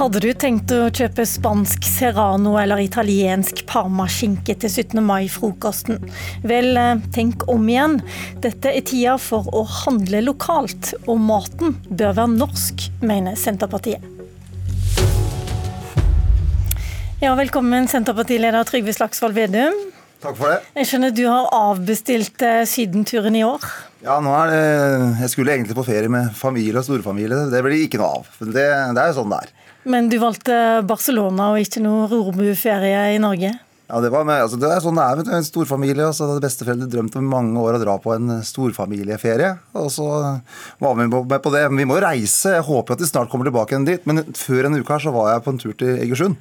Hadde du tenkt å kjøpe spansk serrano eller italiensk parmaskinke til 17. mai-frokosten? Vel, eh, tenk om igjen. Dette er tida for å handle lokalt, og maten bør være norsk, mener Senterpartiet. Ja, velkommen, Senterpartileder Trygve Slagsvold Vedum. Takk for det. Jeg skjønner du har avbestilt eh, sydenturen i år? Ja, nå er det, Jeg skulle egentlig på ferie med familie og storfamilie. Det blir ikke noe av. Det, det er jo sånn det er. Men du valgte Barcelona og ikke noe rorbuferie i Norge? Ja, Det var med, altså det er sånn det er med en storfamilie. og så hadde Besteforeldre drømt om mange år å dra på en storfamilieferie. Og så var vi med på det. Men vi må jo reise. Jeg håper at de snart kommer tilbake igjen dit. Men før en uke her så var jeg på en tur til Egersund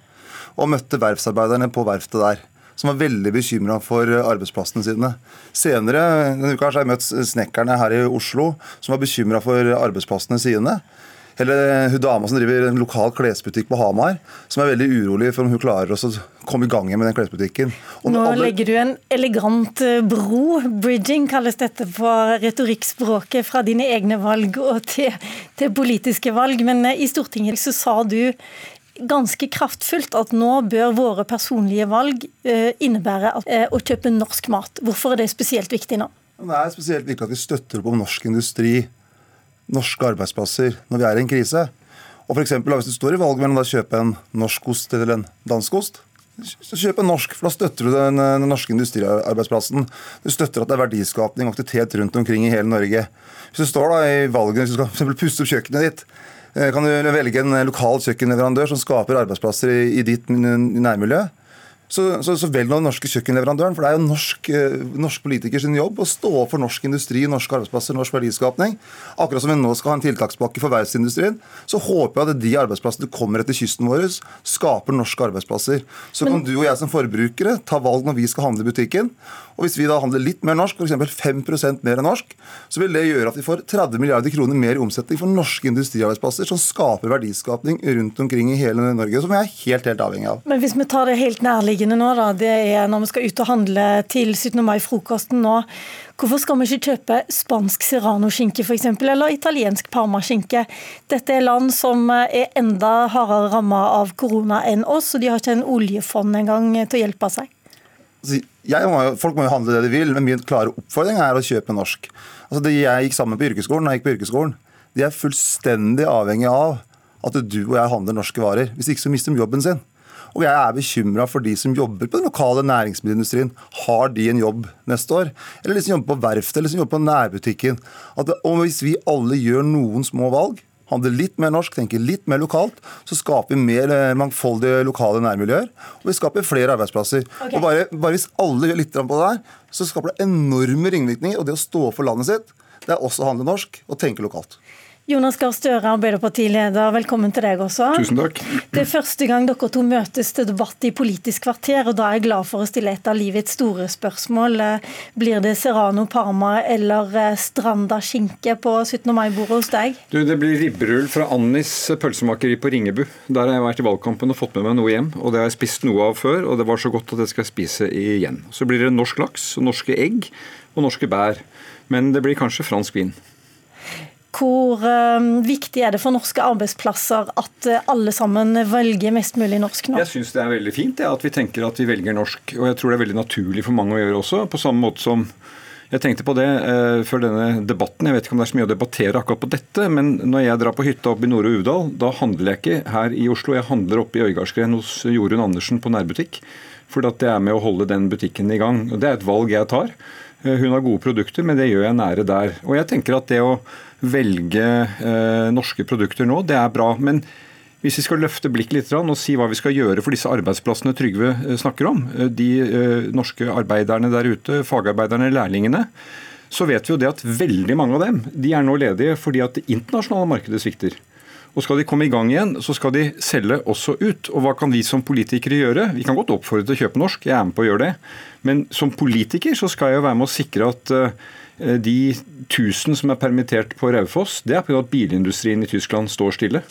og møtte verftsarbeiderne på verftet der. Som var veldig bekymra for arbeidsplassene sine. Senere denne uka har jeg møtt snekkerne her i Oslo som var bekymra for arbeidsplassene sine. Eller hun dama som driver en lokal klesbutikk på Hamar, som er veldig urolig for om hun klarer å komme i gang med den klesbutikken. Og Nå alle... legger du en elegant eh, bro, bridging kalles dette på retorikkspråket, fra dine egne valg og til, til politiske valg. Men eh, i Stortinget så sa du ganske kraftfullt at nå bør våre personlige valg eh, innebære å kjøpe norsk mat. Hvorfor er det spesielt viktig nå? Det er spesielt viktig at vi støtter opp om norsk industri norske arbeidsplasser når vi er i en krise. Og for eksempel, Hvis du står i valget mellom å kjøpe en norsk ost eller en dansk ost, så kjøp en norsk, for da støtter du den, den, norske industriarbeidsplassen. Du støtter at det er verdiskapning og aktivitet rundt omkring i hele Norge. Hvis du står da i valget hvis du skal for pusse opp kjøkkenet ditt, eh, kan du velge en lokal kjøkkenleverandør som skaper arbeidsplasser i, i ditt nærmiljø så, så, så velg den norske kjøkkenleverandøren. For det er jo norsk, eh, norsk politikers jobb å stå opp for norsk industri, norske arbeidsplasser, norsk verdiskapning. Akkurat som vi nå skal ha en tiltakspakke for verftsindustrien, så håper jeg at de arbeidsplassene kommer etter kysten vår, skaper norske arbeidsplasser. Så kan du og jeg som forbrukere ta valg når vi skal handle i butikken. Og hvis vi da handler litt mer norsk, f.eks. 5 mer enn norsk, så vil det gjøre at vi får 30 milliarder kroner mer i omsetning for norske industriarbeidsplasser som skaper verdiskapning rundt omkring i hele Norge, som vi er helt, helt avhengig av. Men hvis vi tar det helt nærliggende nærliggende nå, da, det er når vi skal ut og handle til 17. mai-frokosten nå. Hvorfor skal vi ikke kjøpe spansk serranoskinke f.eks., eller italiensk parmaskinke? Dette er land som er enda hardere ramma av korona enn oss, og de har ikke en oljefond engang til å hjelpe seg. Altså, må folk må jo handle det de vil, men min klare oppfordring er å kjøpe norsk. Altså, det jeg gikk sammen på yrkesskolen, jeg gikk på yrkesskolen, de er fullstendig avhengig av at du og jeg handler norske varer. Hvis ikke så mister de jobben sin. Og jeg er bekymra for de som jobber på den lokale næringsmiddelindustrien. Har de en jobb neste år? Eller de som jobber på verftet eller de som jobber på nærbutikken. At og hvis vi alle gjør noen små valg, handler litt mer norsk, tenker litt mer lokalt, så skaper vi mer eh, mangfoldige lokale nærmiljøer. Og vi skaper flere arbeidsplasser. Okay. Og bare, bare, hvis alle gjør litt på det der, så skaper det enorme ringvirkninger. Og det å stå for landet sitt, det er også å handle norsk og tenke lokalt. Jonas Gahr Støre, Arbeiderpartileder, velkommen til deg også. Tusen takk. Det er første gang dere to møtes til debatt i Politisk kvarter, og da er jeg glad for å stille et av livets store spørsmål. Blir det Serrano Parma eller eh, Stranda skinke på 17. mai-bordet hos deg? Du, Det blir ribberull fra Annis pølsemakeri på Ringebu. Der har jeg vært i valgkampen og fått med meg noe hjem. og Det har jeg spist noe av før, og det var så godt at jeg skal spise igjen. Så blir det norsk laks, norske egg og norske bær. Men det blir kanskje fransk vin. Hvor uh, viktig er det for norske arbeidsplasser at uh, alle sammen velger mest mulig norsk nå? Jeg syns det er veldig fint ja, at vi tenker at vi velger norsk. Og jeg tror det er veldig naturlig for mange å gjøre også. På samme måte som jeg tenkte på det eh, før denne debatten. Jeg vet ikke om det er så mye å debattere akkurat på dette, men når jeg drar på hytta oppe i Nore Uvdal, da handler jeg ikke her i Oslo. Jeg handler oppe i Øygardsgren hos Jorunn Andersen på nærbutikk. For det er med å holde den butikken i gang. Og Det er et valg jeg tar. Hun har gode produkter, men det gjør jeg nære der. Og jeg tenker at det å velge eh, norske produkter nå, det er bra. Men hvis vi skal løfte blikket litt og si hva vi skal gjøre for disse arbeidsplassene Trygve eh, snakker om, eh, de eh, norske arbeiderne der ute, fagarbeiderne, lærlingene, så vet vi jo det at veldig mange av dem de er nå ledige fordi at det internasjonale markedet svikter. Og Skal de komme i gang igjen, så skal de selge også ut. Og Hva kan vi som politikere gjøre? Vi kan godt oppfordre til å kjøpe norsk, jeg er med på å gjøre det. Men som politiker så skal jeg jo være med å sikre at Eh, de 1000 som er permittert på Raufoss, det er pga. at bilindustrien i Tyskland står stille.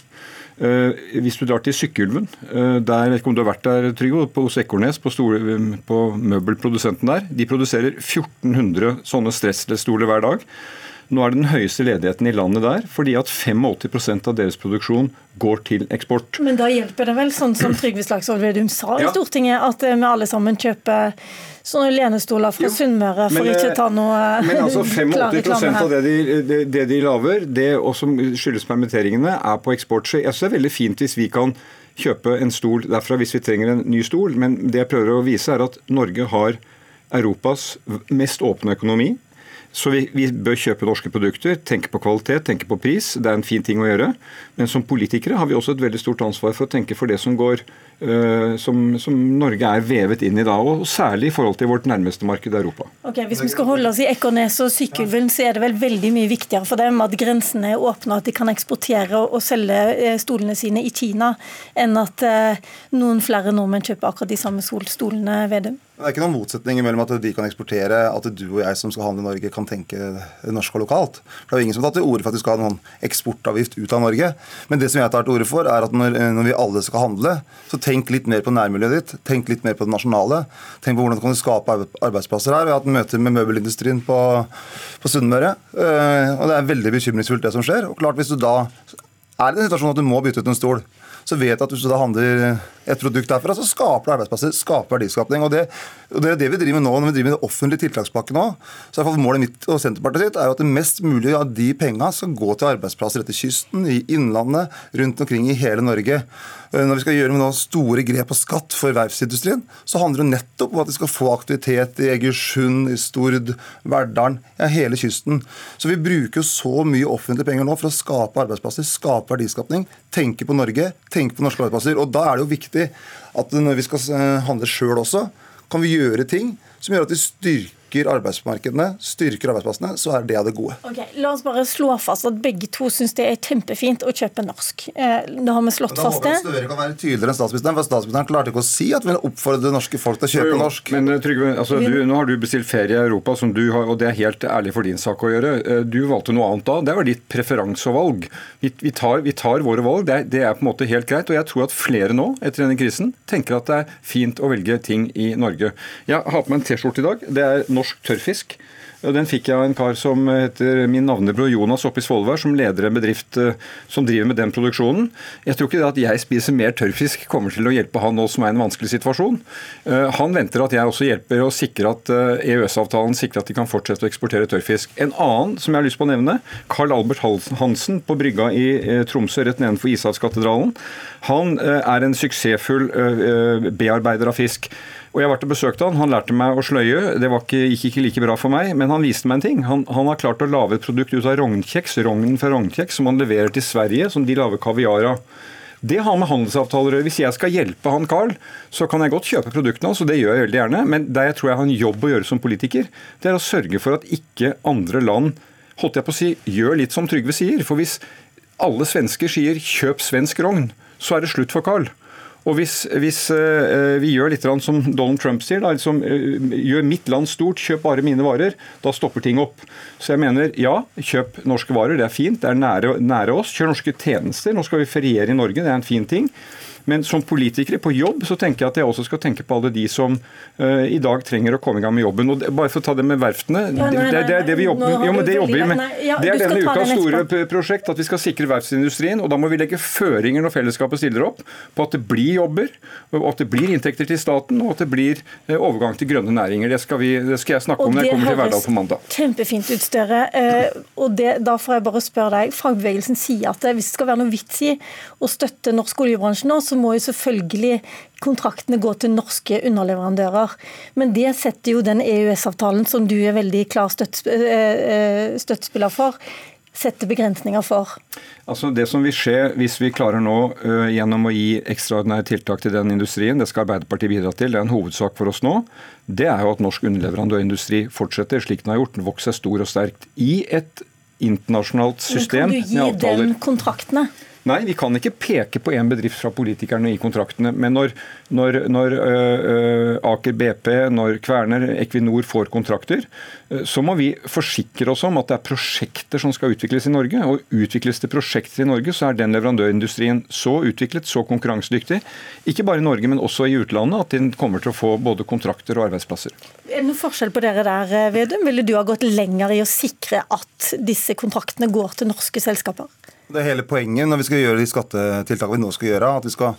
Eh, hvis du drar til Sykkylven, eh, der, vet ikke om du har vært der, Trygve, hos Ekornes, på, på, møbelprodusenten der. De produserer 1400 sånne stressless-stoler hver dag. Nå er det den høyeste ledigheten i landet der, fordi at 85% av deres produksjon går til eksport. Men da hjelper det vel, sånn som Trygve Slagsvold Vedum sa i Stortinget, at eh, vi alle sammen kjøper sånne lenestoler fra Sunnmøre, for men, ikke å ta noe Men altså 85 av det de, det, det de lager, det som skyldes permitteringene, er på eksport. Så jeg synes det er veldig fint hvis vi kan kjøpe en stol derfra hvis vi trenger en ny stol, men det jeg prøver å vise er at Norge har Europas mest åpne økonomi. Så vi, vi, bør kjøpe norske produkter, tenke på kvalitet, tenke på pris. Det er en fin ting å gjøre. Men som politikere har vi også et veldig stort ansvar for å tenke for det som går uh, som, som, Norge er vevet inn i da, og særlig i forhold til vårt nærmeste marked Europa. Ok, Hvis vi skal holde oss i Ekornes og Sykkylven, så er det vel veldig mye viktigere for dem at grensene er åpne, at de kan eksportere og selge eh, stolene sine i Kina, enn at uh, noen flere nordmenn kjøper akkurat de samme solstolene ved dem? Det er ikke noen motsetning mellom at de kan eksportere, at du og jeg som skal handle i Norge, kan tenke norsk og lokalt. For Det er ingen som har tatt til orde for at vi skal ha noen eksportavgift ut av Norge. Men det som jeg tar til orde for, er at når, når, vi alle skal handle, så tenk litt mer på nærmiljøet ditt. Tenk litt mer på det nasjonale. Tenk på hvordan du kan skape arbeidsplasser her. Vi har hatt møte med møbelindustrien på, på Sunnmøre. Øh, og det er veldig bekymringsfullt, det som skjer. Og klart, hvis du da er i den situasjonen at du må bytte ut en stol, så vet du at hvis du da handler et produkt derfra, så skaper det arbeidsplasser, skaper verdiskapning. Og det, og det er det vi driver med nå, når vi driver med den offentlige tiltakspakken nå. Så er Målet mitt og Senterpartiet sitt er jo at det mest mulig av de pengene skal gå til arbeidsplasser etter kysten, i Innlandet, rundt omkring i hele Norge. Eh, når vi skal gjøre noen store grep på skatt for verftsindustrien, så handler det nettopp om at vi skal få aktivitet i Egersund, i Stord, Verdalen, ja, hele kysten. Så vi bruker så mye offentlige penger nå for å skape arbeidsplasser, skape verdiskapning, tenke på Norge, tenke på norske arbeidsplasser. Og da er det jo viktig at når vi skal eh, handle sjøl også, kan vi gjøre ting som gjør at de styrker arbeidsmarkedene, styrker arbeidsplassene, så er det av det gode. Ok, La oss bare slå fast at begge to syns det er kjempefint å kjøpe norsk. Eh, da har vi slått da fast det. Da håper jeg kan være tydeligere enn statsministeren, for statsministeren klarte ikke å si at vi vil oppfordre det norske folk til å kjøpe jo, norsk. Men eh, Trygve, altså, du, nå har du bestilt ferie i Europa, som du har, og det er helt ærlig for din sak å gjøre. Eh, du valgte noe annet da. Det var ditt preferanse og valg. Vi, vi, tar, vi, tar, våre valg. Det er, det er på en måte helt greit. Og jeg tror at flere nå, etter denne krisen, tenker at det er fint å velge ting i Norge. Jeg har på meg en T-skjorte i dag. Det er norsk tørrfisk. Den fikk jeg av en kar som heter min navnebror Jonas oppe i Svolvær, som leder en bedrift eh, som driver med den produksjonen. Jeg tror ikke det at jeg spiser mer tørrfisk kommer til å hjelpe han nå som er i en vanskelig situasjon. Eh, han venter at jeg også hjelper å sikre at EØS-avtalen eh, e sikrer at de kan fortsette å eksportere tørrfisk. En annen som jeg har lyst på å nevne, Carl Albert Hansen på brygga i Tromsø rett nedenfor Ishavskatedralen. Han er en suksessfull bearbeider av fisk. Og Jeg vært og besøkt han, han lærte meg å sløye. Det ikke, gikk ikke like bra for meg, men han viste meg en ting. Han, han har klart å lage et produkt ut av rognkjeks, rognen fra rognkjeks, som han leverer til Sverige, som de lager kaviar av. Det har med handelsavtaler å gjøre. Hvis jeg skal hjelpe han Carl, så kan jeg godt kjøpe produktene hans, og det gjør jeg veldig gjerne. Men det jeg tror jeg har en jobb å gjøre som politiker, det er å sørge for at ikke andre land holdt jeg på å si, gjør litt som Trygve sier. For hvis alle svensker sier 'kjøp svensk rogn', så er det slutt for Carl. Og hvis, hvis uh, vi gjør litt som Donald Trump sier, da, liksom, uh, gjør mitt land stort, kjøp bare mine varer, da stopper ting opp. Så jeg mener ja, kjøp norske varer, det er fint, det er nære, nære oss. Kjør norske tjenester, nå skal vi feriere i Norge, det er en fin ting. Men som politikere på jobb så tenker jeg at jeg også skal tenke på alle de som uh, i dag trenger å komme i gang med jobben. Og det, bare for å ta det med verftene ja, nei, nei, det, det, er det vi jobber, jo, men det jobber vi med. Ja, det er denne ukas store prosjekt, at vi skal sikre verftsindustrien. Og da må vi legge føringer når fellesskapet stiller opp, på at det blir jobber, og at det blir inntekter til staten, og at det blir uh, overgang til grønne næringer. Det skal, vi, det skal jeg snakke om når jeg kommer til Verdal på mandag. Kjempefint ut, Støre. Uh, og da får jeg bare spørre deg. Fagbevegelsen sier at hvis det skal være noe vits i å støtte norsk oljebransje nå, så må jo selvfølgelig kontraktene gå til norske underleverandører. Men det setter jo den EØS-avtalen som du er veldig klar eh, eh, støttespiller for, setter begrensninger for? Altså Det som vil skje hvis vi klarer nå uh, gjennom å gi ekstraordinære tiltak til den industrien, det skal Arbeiderpartiet bidra til, det er en hovedsak for oss nå, det er jo at norsk underleverandørindustri fortsetter slik den har gjort. Den vokser stor og sterkt i et internasjonalt system. Men kan du gi dem kontraktene? Nei, vi kan ikke peke på én bedrift fra politikerne i kontraktene. Men når, når, når Aker BP, når Kverner, Equinor får kontrakter, så må vi forsikre oss om at det er prosjekter som skal utvikles i Norge. Og utvikles det prosjekter i Norge, så er den leverandørindustrien så utviklet, så konkurransedyktig, ikke bare i Norge, men også i utlandet, at den kommer til å få både kontrakter og arbeidsplasser. Er det noen forskjell på dere der, Vedum? Ville du ha gått lenger i å sikre at disse kontraktene går til norske selskaper? Det er hele poenget når vi skal gjøre de skattetiltakene vi nå skal gjøre. At vi skal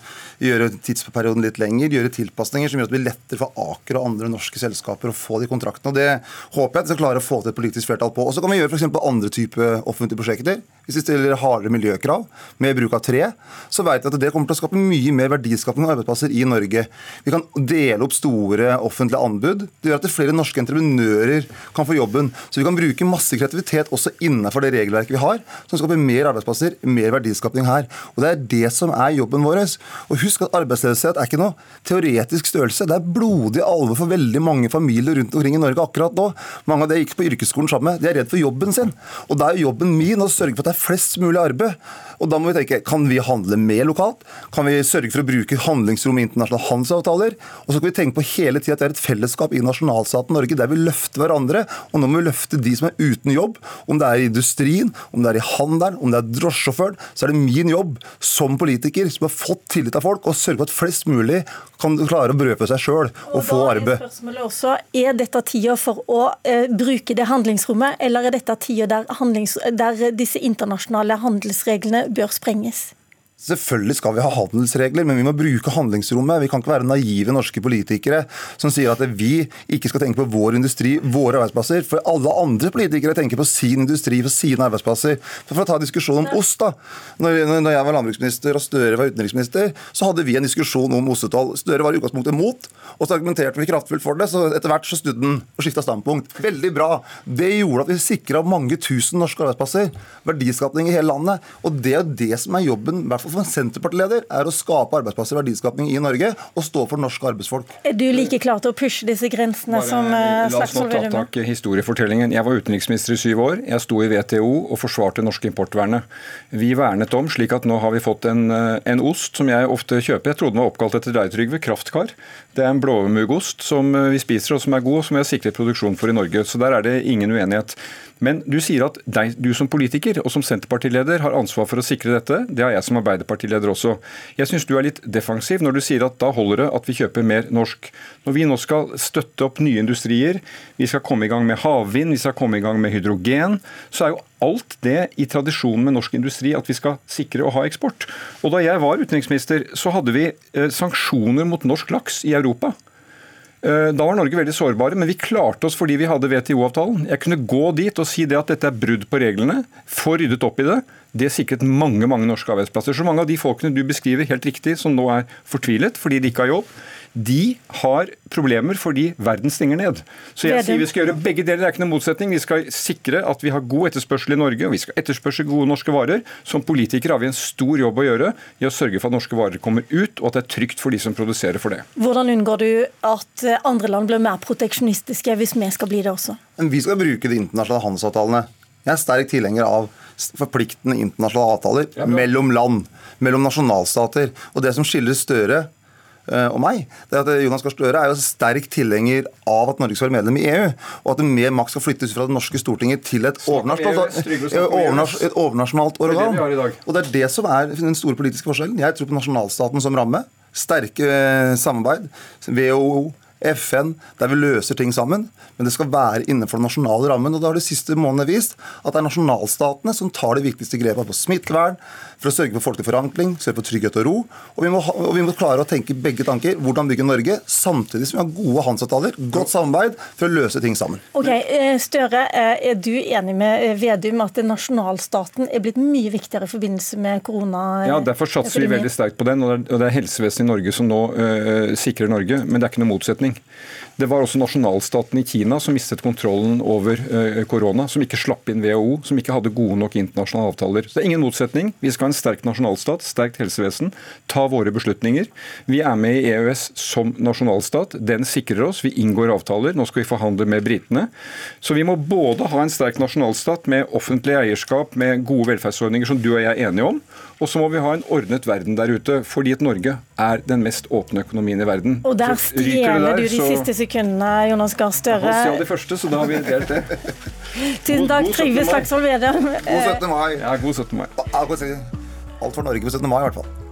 gjøre tidsperioden litt lenger, gjøre tilpasninger som gjør at det blir lettere for Aker og andre norske selskaper å få de kontraktene. og Det håper jeg at vi skal klare å få til et politisk flertall på. Og Så kan vi gjøre f.eks. andre typer offentlige prosjekter. Hvis vi stiller hardere miljøkrav med bruk av tre, så vet vi at det kommer til å skape mye mer verdiskapende arbeidsplasser i Norge. Vi kan dele opp store offentlige anbud. Det gjør at flere norske entreprenører kan få jobben. Så vi kan bruke masse kreativitet også innenfor det regelverket vi har, som skaper mer arbeidsplasser, mer verdiskapning her. Og Det er det som er jobben vår. Og Husk at arbeidsledighet er ikke noe teoretisk størrelse. Det er blodig alvor for veldig mange familier rundt omkring i Norge akkurat nå. Mange av de gikk på yrkesskolen sammen med. De er redd for jobben sin. Og da er jobben min å sørge for at det er flest mulig arbeid. Og da må vi tenke kan vi handle mer lokalt? Kan vi sørge for å bruke handlingsrom i internasjonale handelsavtaler? Og så skal vi tenke på hele tida at det er et fellesskap i nasjonalstaten Norge der vi løfter hverandre. Og nå må vi løfte de som er uten jobb. Om det er i industrien, om det er i handelen, om det er drosjesjåfør, så er det min jobb som politiker som har fått tillit av folk, å sørge for at flest mulig kan klare å brødfø seg sjøl og, og få arbeid. Er også, er dette tida for å eh, bruke det handlingsrommet, eller er dette tida der, der disse internasjonale handelsreglene bør sprenges? Selvfølgelig skal vi ha handelsregler, men vi må bruke handlingsrommet. Vi kan ikke være naive norske politikere som sier at vi ikke skal tenke på vår industri, våre arbeidsplasser. For alle andre politikere tenker på sin industri, og sine arbeidsplasser. For å ta diskusjonen om ost, da. Når, jeg var landbruksminister og Støre var utenriksminister, så hadde vi en diskusjon om ostetoll. Støre var i utgangspunktet mot, og så argumenterte vi kraftfullt for det. Så etter hvert så snudde han og skifta standpunkt. Veldig bra. Det gjorde at vi sikra mange tusen norske arbeidsplasser. Verdiskapning i hele landet. Og det er det som er jobben, hvert fall for en Senterpartileder er å skape arbeidsplasser og verdiskapning i Norge og stå for norske arbeidsfolk. Er du like klar til å pushe disse grensene Bare, som La oss nå ta tak i historiefortellingen. Jeg var utenriksminister i syv år. Jeg sto i WTO og forsvarte norske importvernet. Vi vernet om, slik at nå har vi fått en, en ost som jeg ofte kjøper. Jeg trodde den var oppkalt etter deg, Trygve. Kraftkar. Det er en blåmuggost som vi spiser og som er god, og som vi har sikret produksjon for i Norge. Så der er det ingen uenighet. Men du sier at deg, du som politiker og som Senterpartileder har ansvar for å sikre dette. Det har jeg som Arbeiderpartileder også. Jeg syns du er litt defensiv når du sier at da holder det at vi kjøper mer norsk. Når vi nå skal støtte opp nye industrier, vi skal komme i gang med havvind, vi skal komme i gang med hydrogen, så er jo alt det i tradisjonen med norsk industri at vi skal sikre å ha eksport. Og da jeg var utenriksminister, så hadde vi eh, sanksjoner mot norsk laks i Europa. Da var Norge veldig sårbare, men vi klarte oss fordi vi hadde WTO-avtalen. Jeg kunne gå dit og si det at dette er brudd på reglene, få ryddet opp i det. Det sikret mange mange norske arbeidsplasser. Så mange av de folkene du beskriver helt riktig, som nå er fortvilet fordi de ikke har jobb, de har problemer fordi verden stenger ned. Så jeg sier vi skal gjøre begge deler. Det er ikke noen motsetning. Vi skal sikre at vi har god etterspørsel i Norge, og vi skal etterspørse gode norske varer. Som politikere har vi en stor jobb å gjøre i å sørge for at norske varer kommer ut, og at det er trygt for de som produserer for det. Hvordan unngår du at andre land blir mer proteksjonistiske hvis vi skal bli det også? Vi skal bruke de internasjonale handelsavtalene. Jeg er sterk tilhenger av forpliktende internasjonale avtaler ja, mellom land, mellom nasjonalstater. Og det som skiller Støre og meg, det er at Jonas Gahr Støre er jo sterk tilhenger av at Norge skal være medlem i EU, og at mer makt skal flyttes fra det norske Stortinget til et overnasjonalt, et overnasjonalt organ. Og Det er det som er den store politiske forskjellen. Jeg tror på nasjonalstaten som ramme. Sterke samarbeid. WHO, FN, der vi løser ting sammen. Men det skal være innenfor den nasjonale rammen. og Da har de siste månedene vist at det er nasjonalstatene som tar de viktigste grepene på smittevern, for å sørge for folkelig forankring, sørge for trygghet og ro. Og vi, må, og vi må klare å tenke begge tanker. Hvordan bygge Norge, samtidig som vi har gode handelsavtaler, godt samarbeid, for å løse ting sammen. Ok, eh, Støre, eh, er du enig med eh, Vedum at nasjonalstaten er blitt mye viktigere i forbindelse med korona? Ja, derfor satser vi veldig sterkt på den. Og det er helsevesenet i Norge som nå øh, sikrer Norge. Men det er ikke noe motsetning. Det var også nasjonalstaten i Kina som mistet kontrollen over uh, korona, som ikke slapp inn WHO, som ikke hadde gode nok internasjonale avtaler. Så det er ingen motsetning. Vi skal ha en sterk nasjonalstat, sterkt helsevesen, ta våre beslutninger. Vi er med i EØS som nasjonalstat. Den sikrer oss. Vi inngår avtaler. Nå skal vi forhandle med britene. Så vi må både ha en sterk nasjonalstat med offentlig eierskap, med gode velferdsordninger som du og jeg er enige om, og så må vi ha en ordnet verden der ute, fordi at Norge er den mest åpne økonomien i verden. Og der stjeler du de så... siste sekundene, Jonas Gahr Støre. Han stjal de første, så da har vi delt det. Tusen takk, Trygve Slagsvold Vedum. God 17. mai. Ja, god 17. mai. Alt for Norge på 17. mai, i hvert fall.